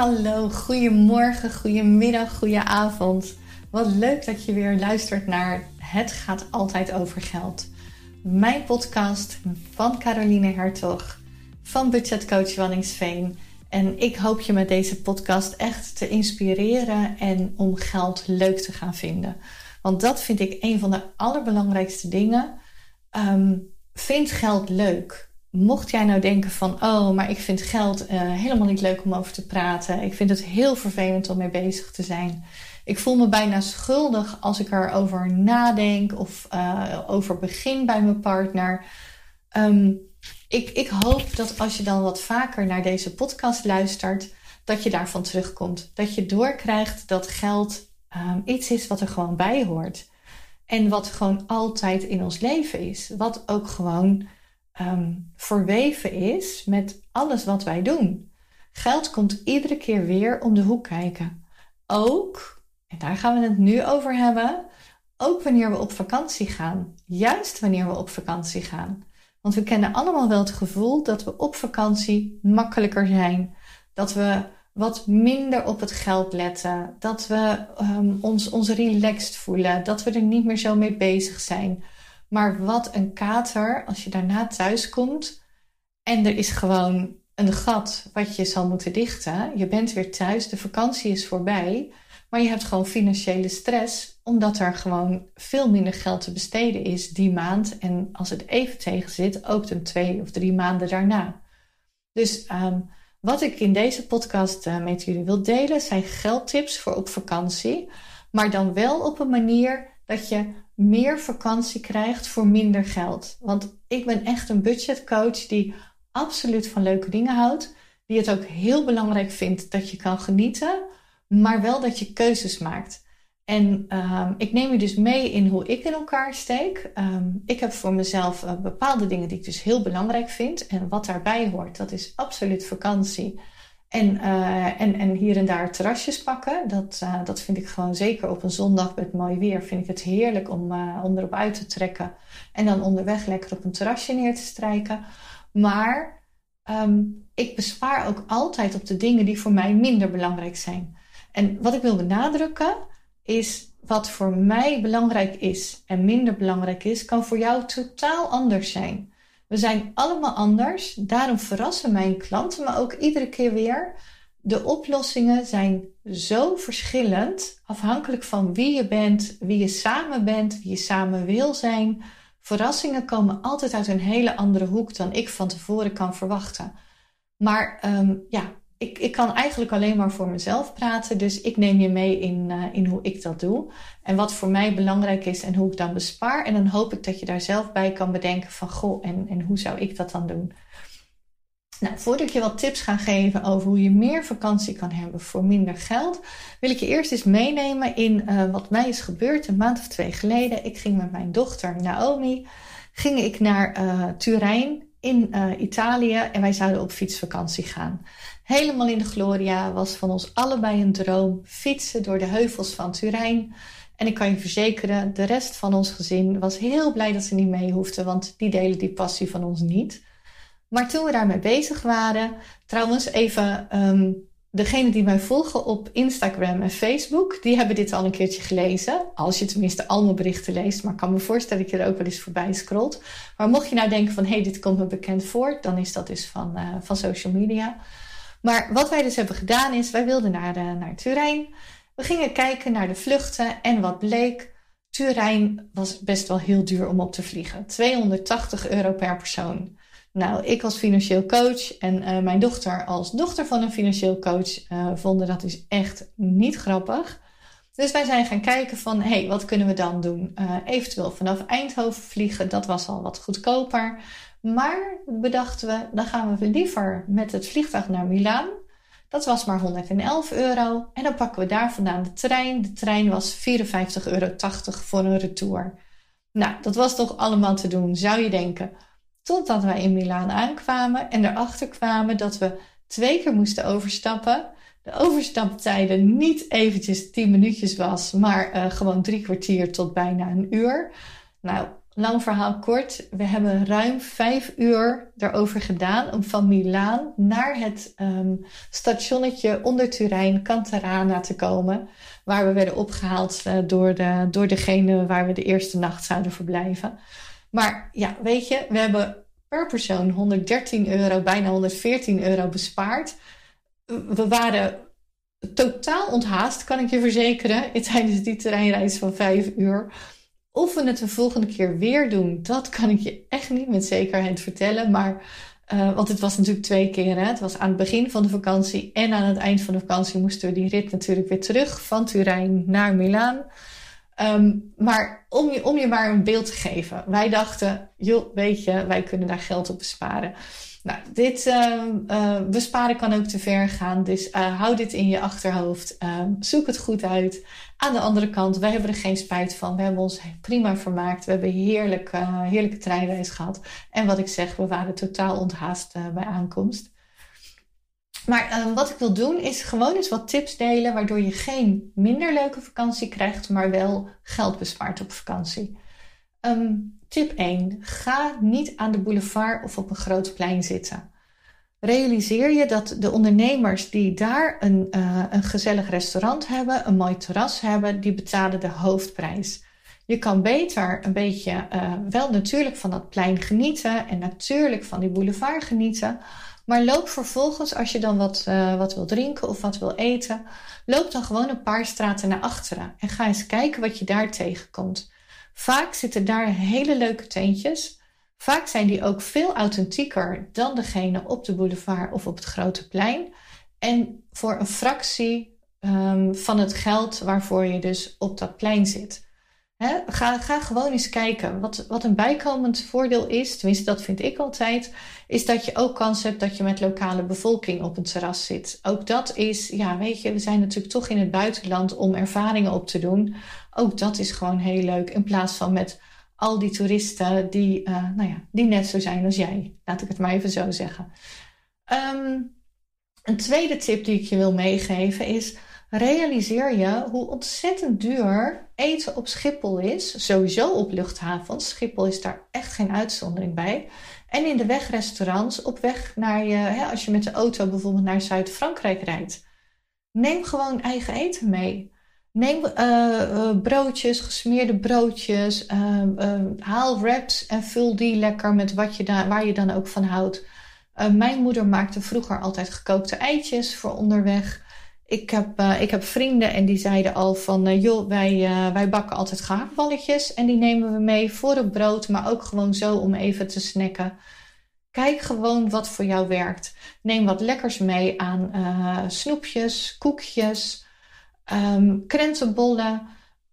hallo, goedemorgen, goedemiddag, goedenavond. Wat leuk dat je weer luistert naar Het gaat altijd over geld. Mijn podcast van Caroline Hertog van Budgetcoach Wanningsveen. En ik hoop je met deze podcast echt te inspireren en om geld leuk te gaan vinden. Want dat vind ik een van de allerbelangrijkste dingen. Um, vind geld leuk mocht jij nou denken van, oh, maar ik vind geld uh, helemaal niet leuk om over te praten. Ik vind het heel vervelend om mee bezig te zijn. Ik voel me bijna schuldig als ik erover nadenk of uh, over begin bij mijn partner. Um, ik, ik hoop dat als je dan wat vaker naar deze podcast luistert, dat je daarvan terugkomt. Dat je doorkrijgt dat geld um, iets is wat er gewoon bij hoort. En wat gewoon altijd in ons leven is. Wat ook gewoon um, verweven is met alles wat wij doen. Geld komt iedere keer weer om de hoek kijken. Ook, en daar gaan we het nu over hebben, ook wanneer we op vakantie gaan. Juist wanneer we op vakantie gaan. Want we kennen allemaal wel het gevoel dat we op vakantie makkelijker zijn. Dat we wat minder op het geld letten. Dat we um, ons, ons relaxed voelen. Dat we er niet meer zo mee bezig zijn. Maar wat een kater als je daarna thuis komt en er is gewoon een gat wat je zal moeten dichten. Je bent weer thuis, de vakantie is voorbij, maar je hebt gewoon financiële stress omdat er gewoon veel minder geld te besteden is die maand en als het even tegen zit, ook de twee of drie maanden daarna. Dus um, wat ik in deze podcast uh, met jullie wil delen zijn geldtips voor op vakantie, maar dan wel op een manier dat je meer vakantie krijgt voor minder geld. Want ik ben echt een budgetcoach die absoluut van leuke dingen houdt. Die het ook heel belangrijk vindt dat je kan genieten, maar wel dat je keuzes maakt. En um, ik neem je dus mee in hoe ik in elkaar steek. Um, ik heb voor mezelf uh, bepaalde dingen die ik dus heel belangrijk vind. En wat daarbij hoort, dat is absoluut vakantie. En, uh, en, en hier en daar terrasjes pakken. Dat, uh, dat vind ik gewoon zeker op een zondag met mooi weer. Vind ik het heerlijk om, uh, erop uit te trekken. En dan onderweg lekker op een terrasje neer te strijken. Maar um, ik bespaar ook altijd op de dingen die voor mij minder belangrijk zijn. En wat ik wil benadrukken is wat voor mij belangrijk is en minder belangrijk is, kan voor jou totaal anders zijn. We zijn allemaal anders. Daarom verrassen mijn klanten me ook iedere keer weer. De oplossingen zijn zo verschillend, afhankelijk van wie je bent, wie je samen bent, wie je samen wil zijn. Verrassingen komen altijd uit een hele andere hoek dan ik van tevoren kan verwachten. Maar um, ja, ik, ik kan eigenlijk alleen maar voor mezelf praten. Dus ik neem je mee in, uh, in hoe ik dat doe. En wat voor mij belangrijk is en hoe ik dan bespaar. En dan hoop ik dat je daar zelf bij kan bedenken van... Goh, en, en hoe zou ik dat dan doen? Nou, voordat ik je wat tips ga geven over hoe je meer vakantie kan hebben voor minder geld, wil ik je eerst eens meenemen in uh, wat mij is gebeurd een maand of twee geleden. Ik ging met mijn dochter Naomi, ging ik naar uh, Turijn in uh, Italië en wij zouden op fietsvakantie gaan. Helemaal in de Gloria was van ons allebei een droom. Fietsen door de heuvels van Turijn. En ik kan je verzekeren, de rest van ons gezin was heel blij dat ze niet mee hoefden, want die delen die passie van ons niet. Maar toen we daarmee bezig waren, trouwens even um, degene die mij volgen op Instagram en Facebook, die hebben dit al een keertje gelezen. Als je tenminste al mijn berichten leest. Maar ik kan me voorstellen dat je er ook wel eens voorbij scrolt. Maar mocht je nou denken van, hé, hey, dit komt me bekend voor, dan is dat dus van, uh, van social media. Maar wat wij dus hebben gedaan is, wij wilden naar, uh, naar Turijn. We gingen kijken naar de vluchten en wat bleek. Turijn was best wel heel duur om op te vliegen. 280 euro per persoon. Nou, ik als financieel coach en uh, mijn dochter als dochter van een financieel coach uh, vonden dat dus echt niet grappig. Dus wij zijn gaan kijken van, hé, hey, wat kunnen we dan doen? Uh, eventueel vanaf Eindhoven vliegen, dat was al wat goedkoper. Maar bedachten we, dan gaan we liever met het vliegtuig naar Milaan. Dat was maar 111 euro. En dan pakken we daar vandaan de trein. De trein was 54,80 euro voor een retour. Nou, dat was toch allemaal te doen, zou je denken. Totdat wij in Milaan aankwamen en erachter kwamen dat we twee keer moesten overstappen. De overstaptijden niet eventjes 10 minuutjes was, maar uh, gewoon drie kwartier tot bijna een uur. Nou, lang verhaal kort. We hebben ruim vijf uur erover gedaan om van Milaan naar het um, stationnetje onder Turijn, Cantarana, te komen. Waar we werden opgehaald uh, door, de, door degene waar we de eerste nacht zouden verblijven. Maar ja, weet je, we hebben per persoon 113 euro, bijna 114 euro bespaard. We waren totaal onthaast, kan ik je verzekeren, tijdens die terreinreis van vijf uur. Of we het de volgende keer weer doen, dat kan ik je echt niet met zekerheid vertellen. Maar, uh, want het was natuurlijk twee keer. Hè? Het was aan het begin van de vakantie en aan het eind van de vakantie moesten we die rit natuurlijk weer terug van Turijn naar Milaan. Um, maar om je, om je maar een beeld te geven. Wij dachten, joh, weet je, wij kunnen daar geld op besparen. Nou, dit uh, besparen kan ook te ver gaan. Dus uh, hou dit in je achterhoofd. Ehm, zoek het goed uit. Aan de andere kant, wij hebben er geen spijt van. We hebben ons prima vermaakt. We hebben heerlijk, heerlijke treinreis gehad. En wat ik zeg, we waren totaal onthaast bij aankomst. Maar wat ik wil doen is gewoon eens wat tips delen waardoor je geen minder leuke vakantie krijgt, maar wel geld bespaart op vakantie. Um, Tip 1. Ga niet aan de boulevard of op een groot plein zitten. Realiseer je dat de ondernemers die daar een, uh, een gezellig restaurant hebben, een mooi terras hebben, die betalen de hoofdprijs. Je kan beter een beetje uh, wel natuurlijk van dat plein genieten en natuurlijk van die boulevard genieten. Maar loop vervolgens, als je dan wat, uh, wat wil drinken of wat wil eten, loop dan gewoon een paar straten naar achteren en ga eens kijken wat je daar tegenkomt. Vaak zitten daar hele leuke tentjes. Vaak zijn die ook veel authentieker dan degene op de boulevard of op het grote plein. En voor een fractie um, van het geld waarvoor je dus op dat plein zit. Ga, ga gewoon eens kijken. Wat, wat een bijkomend voordeel is, tenminste dat vind ik altijd, is dat je ook kans hebt dat je met lokale bevolking op een terras zit. Ook dat is, ja, weet je, we zijn natuurlijk toch in het buitenland om ervaringen op te doen. Ook dat is gewoon heel leuk. In plaats van met al die toeristen die, uh, nou ja, die net zo zijn als jij. Laat ik het maar even zo zeggen. Um, een tweede tip die ik je wil meegeven is: realiseer je hoe ontzettend duur eten op Schiphol is. Sowieso op luchthavens. Schiphol is daar echt geen uitzondering bij. En in de wegrestaurants op weg naar je, hè, als je met de auto bijvoorbeeld naar Zuid-Frankrijk rijdt. Neem gewoon eigen eten mee. Neem uh, broodjes, gesmeerde broodjes. Uh, haal wraps en vul die lekker met wat je daar, waar je dan ook van houdt. mijn moeder maakte vroeger altijd gekookte eitjes voor onderweg. Ik heb, ik heb vrienden en die zeiden al van... joh, wij, wij bakken altijd gehaktballetjes. En die nemen we mee voor het brood. Maar ook gewoon zo om even te snacken. Kijk gewoon wat voor jou werkt. Neem wat lekkers mee aan snoepjes, koekjes... Um, krentenbollen,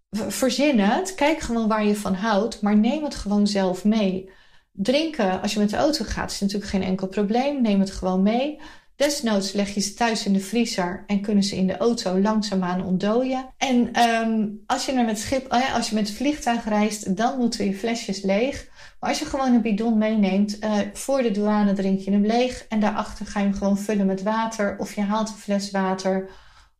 verzin het. Kijk gewoon waar je van houdt, maar neem het gewoon zelf mee. Drinken, als je met de auto gaat, is natuurlijk geen enkel probleem. Neem het gewoon mee. Desnoods leg je ze thuis in de vriezer en kunnen ze in de auto langzaamaan ontdooien. En um, als je met schip, oh als je met het vliegtuig reist, dan moeten je flesjes leeg. Maar als je gewoon een bidon meeneemt, uh, voor de douane drink je hem leeg en daarachter ga je hem gewoon vullen met water of je haalt een fles water.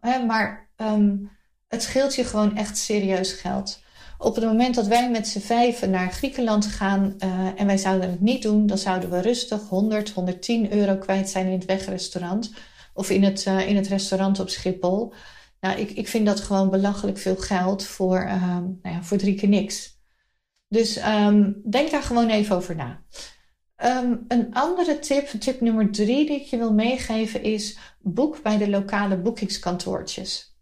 Uh, maar Um, het scheelt je gewoon echt serieus geld. Op het moment dat wij met z'n vijven naar Griekenland gaan uh, en wij zouden het niet doen, dan zouden we rustig 100, 110 euro kwijt zijn in het wegrestaurant of in het, uh, in het restaurant op Schiphol. Nou, ik, ik vind dat gewoon belachelijk veel geld voor, um, nou ja, voor drie keer niks. Dus um, denk daar gewoon even over na. Um, een andere tip, tip nummer drie die ik je wil meegeven is boek bij de lokale boekingskantoortjes.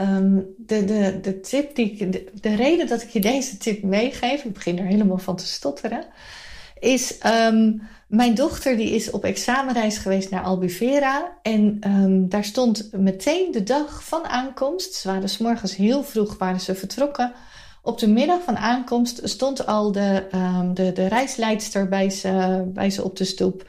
Um, de, de, de, tip die de, de, reden dat ik je deze tip meegeef, ik begin er helemaal van te stotteren, is um, mijn dochter die is op examenreis geweest naar Albufeira en um, daar stond meteen de dag van aankomst, ze waren s morgens heel vroeg waren ze vertrokken, op de middag van aankomst stond al de, de, de reisleidster bij ze, bij ze op de stoep.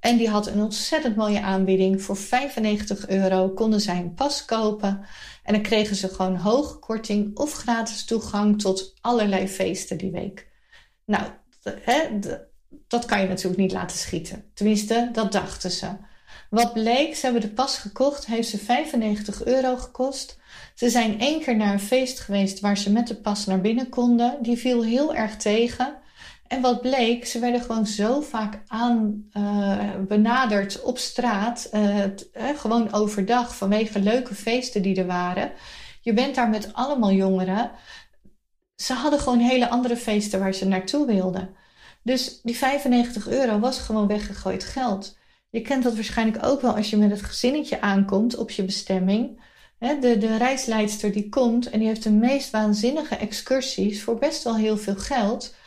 En die had een ontzettend mooie aanbieding. Voor 95 euro konden zij een pas kopen. En dan kregen ze gewoon hoge korting of gratis toegang tot allerlei feesten die week. Nou, hè, dat kan je natuurlijk niet laten schieten. Tenminste, dat dachten ze. Wat bleek, ze hebben de pas gekocht, heeft ze 95 euro gekost. Ze zijn één keer naar een feest geweest waar ze met de pas naar binnen konden. Die viel heel erg tegen. En wat bleek, ze werden gewoon zo vaak aan uh, benaderd op straat, uh, gewoon overdag vanwege leuke feesten die er waren. Je bent daar met allemaal jongeren. Ze hadden gewoon hele andere feesten waar ze naartoe wilden. Dus die 95 euro was gewoon weggegooid geld. Je kent dat waarschijnlijk ook wel als je met het gezinnetje aankomt op je bestemming. De, de reisleidster die komt en die heeft de meest waanzinnige excursies voor best wel heel veel geld.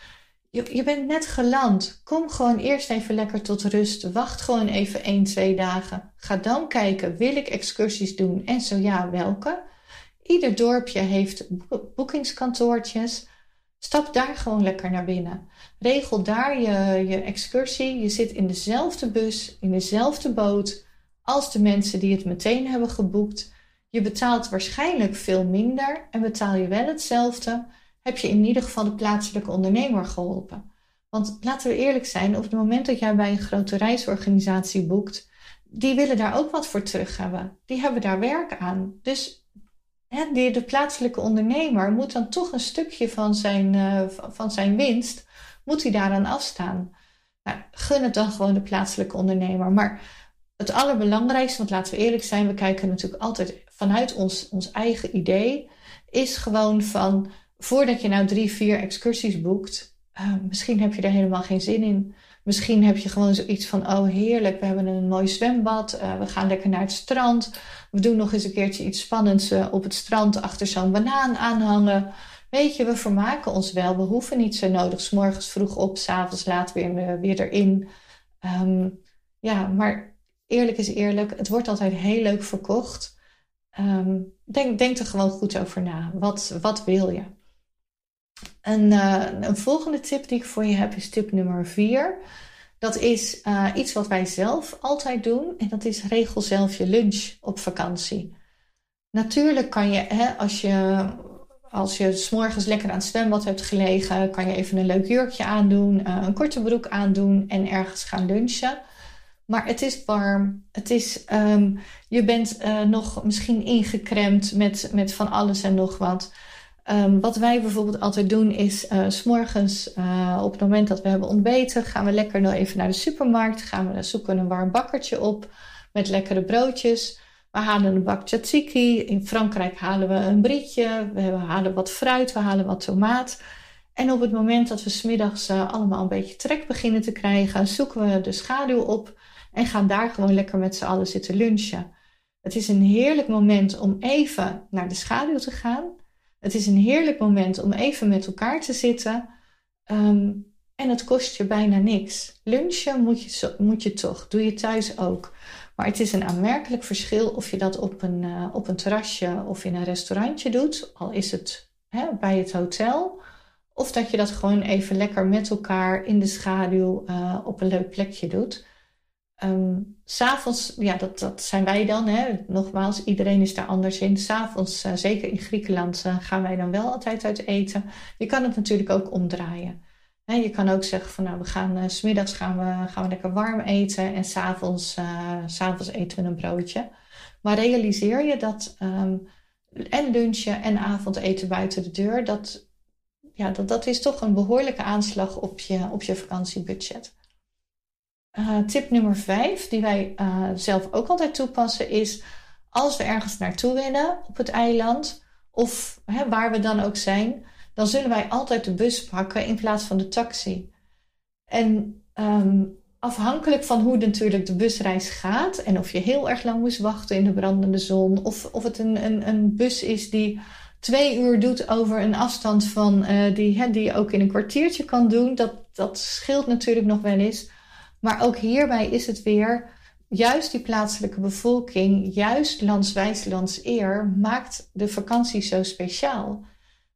Je, je bent net geland. Kom gewoon eerst even lekker tot rust. Wacht gewoon even 1, 2 dagen. Ga dan kijken, wil ik excursies doen? En zo ja, welke? Ieder dorpje heeft boekingskantoortjes. Stap daar gewoon lekker naar binnen. Regel daar je, je excursie. Je zit in dezelfde bus, in dezelfde boot als de mensen die het meteen hebben geboekt. Je betaalt waarschijnlijk veel minder en betaal je wel hetzelfde. Heb je in ieder geval de plaatselijke ondernemer geholpen. Want laten we eerlijk zijn, op het moment dat jij bij een grote reisorganisatie boekt, die willen daar ook wat voor terug hebben. Die hebben daar werk aan. Dus hè, de plaatselijke ondernemer moet dan toch een stukje van zijn, uh, van zijn winst, moet hij daaraan afstaan. Nou, gun het dan gewoon de plaatselijke ondernemer. Maar het allerbelangrijkste, want laten we eerlijk zijn, we kijken natuurlijk altijd vanuit ons, ons eigen idee, is gewoon van voordat je nou drie, vier excursies boekt, uh, misschien heb je er helemaal geen zin in. Misschien heb je gewoon zoiets van, oh heerlijk, we hebben een mooi zwembad, uh, we gaan lekker naar het strand. We doen nog eens een keertje iets spannends uh, op het strand achter zo'n banaan aanhangen. Weet je, we vermaken ons wel. We hoeven niet zo nodig. Morgens vroeg op, s'avonds laat weer, weer erin. Um, ja, maar eerlijk is eerlijk. Het wordt altijd heel leuk verkocht. Um, denk, denk er gewoon goed over na. Wat, wat wil je? Een, uh, een volgende tip die ik voor je heb is tip nummer 4. Dat is uh, iets wat wij zelf altijd doen en dat is regel zelf je lunch op vakantie. Natuurlijk kan je, hè, als je als je s'morgens lekker aan het zwembad hebt gelegen, kan je even een leuk jurkje aandoen, uh, een korte broek aandoen en ergens gaan lunchen. Maar het is warm. Het is, um, je bent nog misschien ingekremd met, met van alles en nog wat. Um, wat wij bijvoorbeeld altijd doen is, uh, s'morgens uh, op het moment dat we hebben ontbeten, gaan we lekker nog even naar de supermarkt. Gaan we zoeken een warm bakkertje op met lekkere broodjes. We halen een bak tzatziki. In Frankrijk halen we een brietje. We halen wat fruit, we halen wat tomaat. En op het moment dat we smiddags uh, allemaal een beetje trek beginnen te krijgen, zoeken we de schaduw op en gaan daar gewoon lekker met z'n allen zitten lunchen. Het is een heerlijk moment om even naar de schaduw te gaan het is een heerlijk moment om even met elkaar te zitten. Um, en het kost je bijna niks. Lunchen moet je, moet je toch. Doe je thuis ook. Maar het is een aanmerkelijk verschil of je dat op een, uh, op een terrasje of in een restaurantje doet. Al is het hè, bij het hotel. Of dat je dat gewoon even lekker met elkaar in de schaduw uh, op een leuk plekje doet. Um, S'avonds, ja, dat, dat zijn wij dan. Hè. Nogmaals, iedereen is daar anders in. S'avonds, uh, zeker in Griekenland, uh, gaan wij dan wel altijd uit eten. Je kan het natuurlijk ook omdraaien. Je kan ook zeggen van nou, we gaan uh, smiddags gaan we, gaan we lekker warm eten en s'avonds, s'avonds eten we een broodje. Maar realiseer je dat um, en lunchen en avondeten buiten de deur, dat, ja, dat, dat is toch een behoorlijke aanslag op je, op je vakantiebudget. Uh, tip nummer 5, die wij uh, zelf ook altijd toepassen, is als we ergens naartoe willen op het eiland, of hè, waar we dan ook zijn, dan zullen wij altijd de bus pakken in plaats van de taxi. En um, afhankelijk van hoe natuurlijk de busreis gaat en of je heel erg lang moest wachten in de brandende zon, of, of het een, een, een bus is die twee uur doet over een afstand van uh, die, hè, die je ook in een kwartiertje kan doen, dat, dat scheelt natuurlijk nog wel eens. Maar ook hierbij is het weer, juist die plaatselijke bevolking, juist landswijs eer, maakt de vakantie zo speciaal.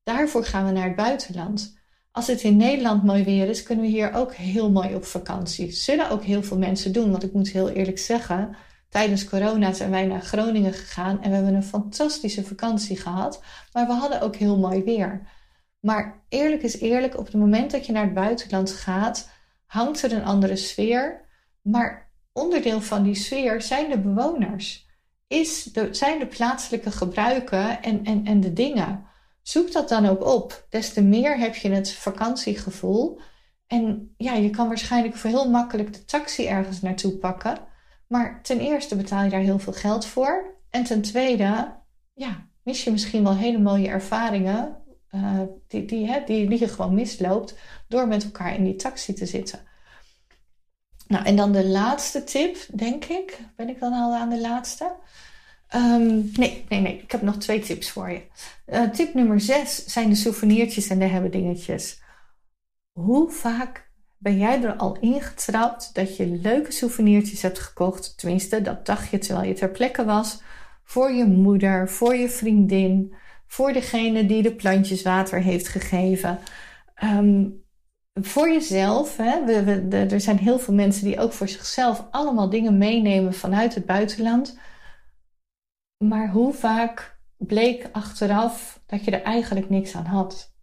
Daarvoor gaan we naar het buitenland. Als het in Nederland mooi weer is, kunnen we hier ook heel mooi op vakantie. Zullen ook heel veel mensen doen, want ik moet heel eerlijk zeggen, tijdens corona zijn wij naar Groningen gegaan en we hebben een fantastische vakantie gehad, maar we hadden ook heel mooi weer. Maar eerlijk is eerlijk, op het moment dat je naar het buitenland gaat, hangt er een andere sfeer. Maar onderdeel van die sfeer zijn de bewoners. Is zijn de plaatselijke gebruiken en, en, en de dingen. Zoek dat dan ook op. Des te meer heb je het vakantiegevoel. En ja, je kan waarschijnlijk voor heel makkelijk de taxi ergens naartoe pakken. Maar ten eerste betaal je daar heel veel geld voor. En ten tweede, ja, mis je misschien wel hele mooie ervaringen. Uh, die, die, die, die je gewoon misloopt door met elkaar in die taxi te zitten. Nou, en dan de laatste tip, denk ik. Ben ik dan al aan de laatste? Um, nee, nee, nee. Ik heb nog twee tips voor je. Uh, tip nummer zes zijn de souvenirtjes en de hebben dingetjes. Hoe vaak ben jij er al ingetrapt dat je leuke souvenirtjes hebt gekocht? Tenminste, dat dacht je terwijl je ter plekke was. Voor je moeder, voor je vriendin, voor degene die de plantjes water heeft gegeven. Um, voor jezelf. Hè? We, er zijn heel veel mensen die ook voor zichzelf allemaal dingen meenemen vanuit het buitenland. Maar hoe vaak bleek achteraf dat je er eigenlijk niks aan had?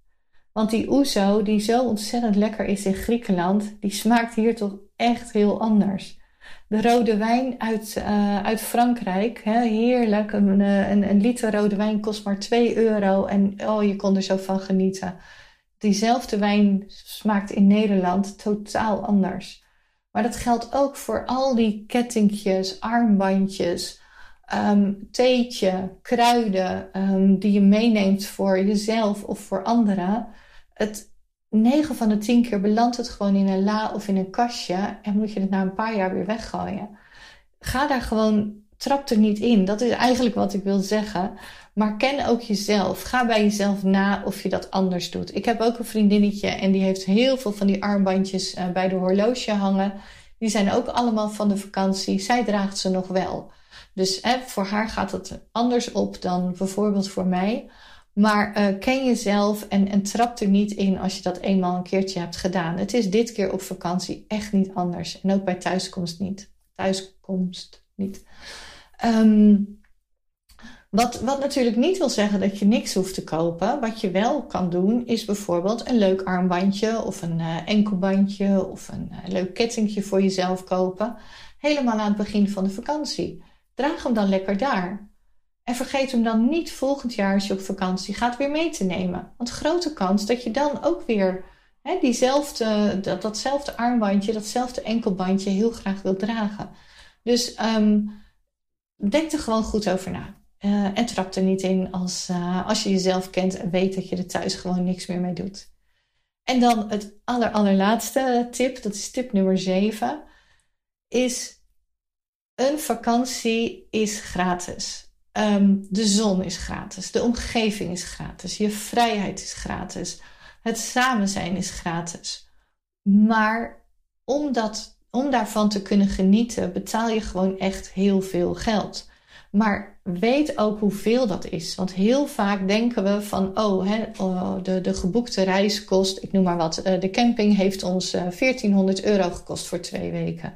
Want die ouzo, die zo ontzettend lekker is in Griekenland, die smaakt hier toch echt heel anders. De rode wijn uit, uh, uit Frankrijk, hè, heerlijk. Een, eh, een, een, liter rode wijn kost maar 2 euro en oh, je kon er zo van genieten. Diezelfde wijn smaakt in Nederland totaal anders. Maar dat geldt ook voor al die kettingjes, armbandjes, um, theetje, kruiden um, die je meeneemt voor jezelf of voor anderen. Het 9 van de 10 keer belandt het gewoon in een la of in een kastje en moet je het na een paar jaar weer weggooien. Ga daar gewoon, trap er niet in. Dat is eigenlijk wat ik wil zeggen. Maar ken ook jezelf. Ga bij jezelf na of je dat anders doet. Ik heb ook een vriendinnetje en die heeft heel veel van die armbandjes uh, bij de horloge hangen. Die zijn ook allemaal van de vakantie. Zij draagt ze nog wel. Dus voor haar gaat het anders op dan bijvoorbeeld voor mij. Maar uh, ken jezelf en, en trap er niet in als je dat eenmaal een keertje hebt gedaan. Het is dit keer op vakantie echt niet anders. En ook bij thuiskomst niet. Thuiskomst niet. Um, wat, wat natuurlijk niet wil zeggen dat je niks hoeft te kopen. Wat je wel kan doen, is bijvoorbeeld een leuk armbandje of een uh, enkelbandje of een uh, leuk kettingje voor jezelf kopen. Helemaal aan het begin van de vakantie. Draag hem dan lekker daar. En vergeet hem dan niet volgend jaar als je op vakantie gaat weer mee te nemen. Want grote kans dat je dan ook weer hè, diezelfde, dat, datzelfde armbandje, datzelfde enkelbandje heel graag wil dragen. Dus um, denk er gewoon goed over na. Uh, en trap er niet in als, uh, als je jezelf kent en weet dat je er thuis gewoon niks meer mee doet. En dan het aller, allerlaatste tip, dat is tip nummer 7, is een vakantie is gratis. Um, de zon is gratis, de omgeving is gratis, je vrijheid is gratis, het samen zijn is gratis. Maar om, dat, om daarvan te kunnen genieten, betaal je gewoon echt heel veel geld. Maar weet ook hoeveel dat is. Want heel vaak denken we van, oh, hè, oh, de, de geboekte reis kost, ik noem maar wat, eh, de camping heeft ons 1400 eh, euro gekost voor twee weken.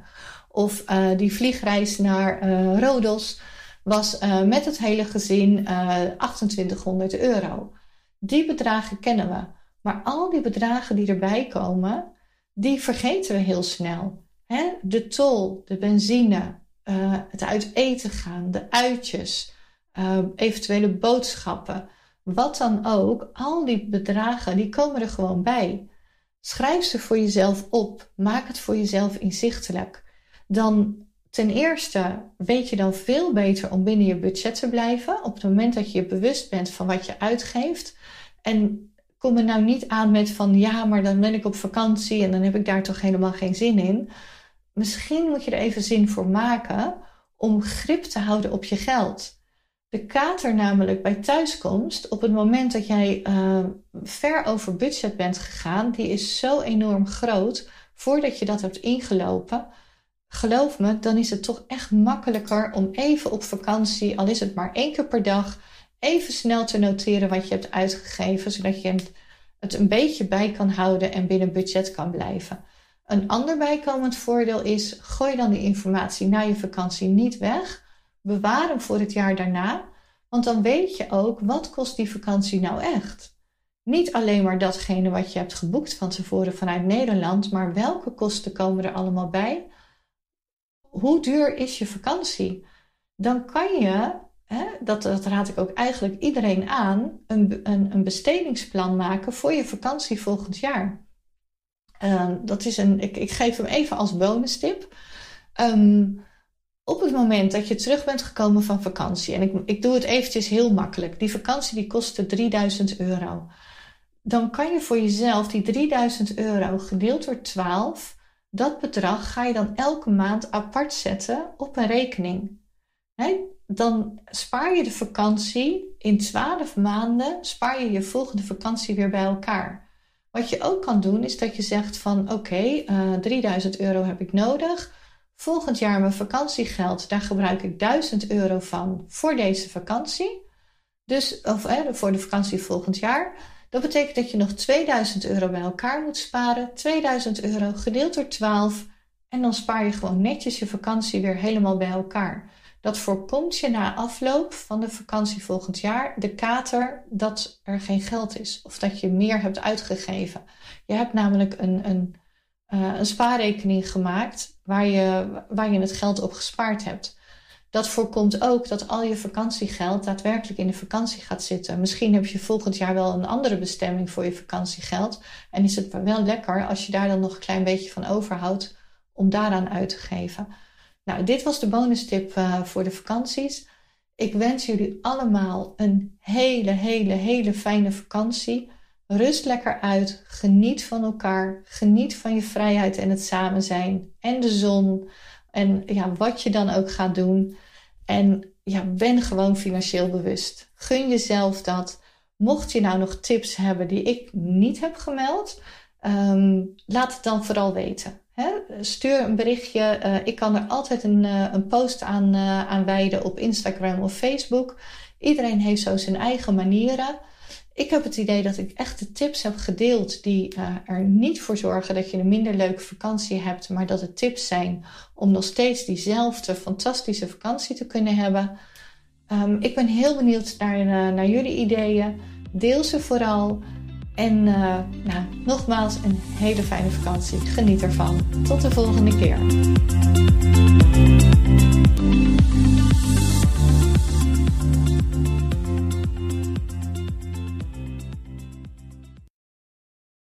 Of uh, die vliegreis naar Rodos was met het hele gezin 2800 euro. Die bedragen kennen we. Maar al die bedragen die erbij komen, die vergeten we heel snel. Hè? De tol, de benzine, uh, het uit eten gaan, de uitjes, uh, eventuele boodschappen, wat dan ook, al die bedragen, die komen er gewoon bij. Schrijf ze voor jezelf op. Maak het voor jezelf inzichtelijk. Dan ten eerste weet je dan veel beter om binnen je budget te blijven. Op het moment dat je je bewust bent van wat je uitgeeft. En kom er nou niet aan met van ja, maar dan ben ik op vakantie en dan heb ik daar toch helemaal geen zin in misschien moet je er even zin voor maken om grip te houden op je geld. De kater namelijk bij thuiskomst, op het moment dat jij uh, ver over budget bent gegaan, die is zo enorm groot voordat je dat hebt ingelopen. Geloof me, dan is het toch echt makkelijker om even op vakantie, al is het maar één keer per dag, even snel te noteren wat je hebt uitgegeven, zodat je het een beetje bij kan houden en binnen budget kan blijven. Een ander bijkomend voordeel is: gooi dan die informatie na je vakantie niet weg. Bewaar hem voor het jaar daarna, want dan weet je ook wat kost die vakantie nou echt. Niet alleen maar datgene wat je hebt geboekt van tevoren vanuit Nederland, maar welke kosten komen er allemaal bij? hoe duur is je vakantie? Dan kan je, hè, dat, dat raad ik ook eigenlijk iedereen aan, een, een, een bestedingsplan maken voor je vakantie volgend jaar. Uh, dat is een, ik, ik geef hem even als bonus tip. Um, op het moment dat je terug bent gekomen van vakantie, en ik, ik doe het eventjes heel makkelijk, die vakantie die kostte 3000 euro. Dan kan je voor jezelf die 3000 euro gedeeld door 12, dat bedrag ga je dan elke maand apart zetten op een rekening. Dan spaar je de vakantie in 12 maanden, spaar je je volgende vakantie weer bij elkaar. Wat je ook kan doen is dat je zegt van oké, okay, uh, 3000 euro heb ik nodig. Volgend jaar mijn vakantiegeld, daar gebruik ik 1000 euro van voor deze vakantie. Dus, of voor de vakantie volgend jaar. Dat betekent dat je nog 2000 euro bij elkaar moet sparen. 2000 euro gedeeld door 12. En dan spaar je gewoon netjes je vakantie weer helemaal bij elkaar. Dat voorkomt je na afloop van de vakantie volgend jaar de kater dat er geen geld is. Of dat je meer hebt uitgegeven. Je hebt namelijk een, een, uh, een spaarrekening gemaakt waar je, waar je het geld op gespaard hebt. Dat voorkomt ook dat al je vakantiegeld daadwerkelijk in de vakantie gaat zitten. Misschien heb je volgend jaar wel een andere bestemming voor je vakantiegeld. En is het wel lekker als je daar dan nog een klein beetje van overhoudt om daaraan uit te geven. Nou, dit was de bonus tip uh, voor de vakanties. Ik wens jullie allemaal een hele, hele, hele fijne vakantie. Rust lekker uit. Geniet van elkaar. Geniet van je vrijheid en het samen zijn. En de zon. En ja, wat je dan ook gaat doen. En ja, ben gewoon financieel bewust. Gun jezelf dat. Mocht je nou nog tips hebben die ik niet heb gemeld, um, laat het dan vooral weten. Stuur een berichtje. Uh, ik kan er altijd een, uh, een post aan, uh, wijden op Instagram of Facebook. Iedereen heeft zo zijn eigen manieren. Ik heb het idee dat ik echt de tips heb gedeeld die er niet voor zorgen dat je een minder leuke vakantie hebt, maar dat het tips zijn om nog steeds diezelfde fantastische vakantie te kunnen hebben. Um, ik ben heel benieuwd naar, naar jullie ideeën. Deel ze vooral. En uh, nou, nogmaals een hele fijne vakantie. Geniet ervan. Tot de volgende keer.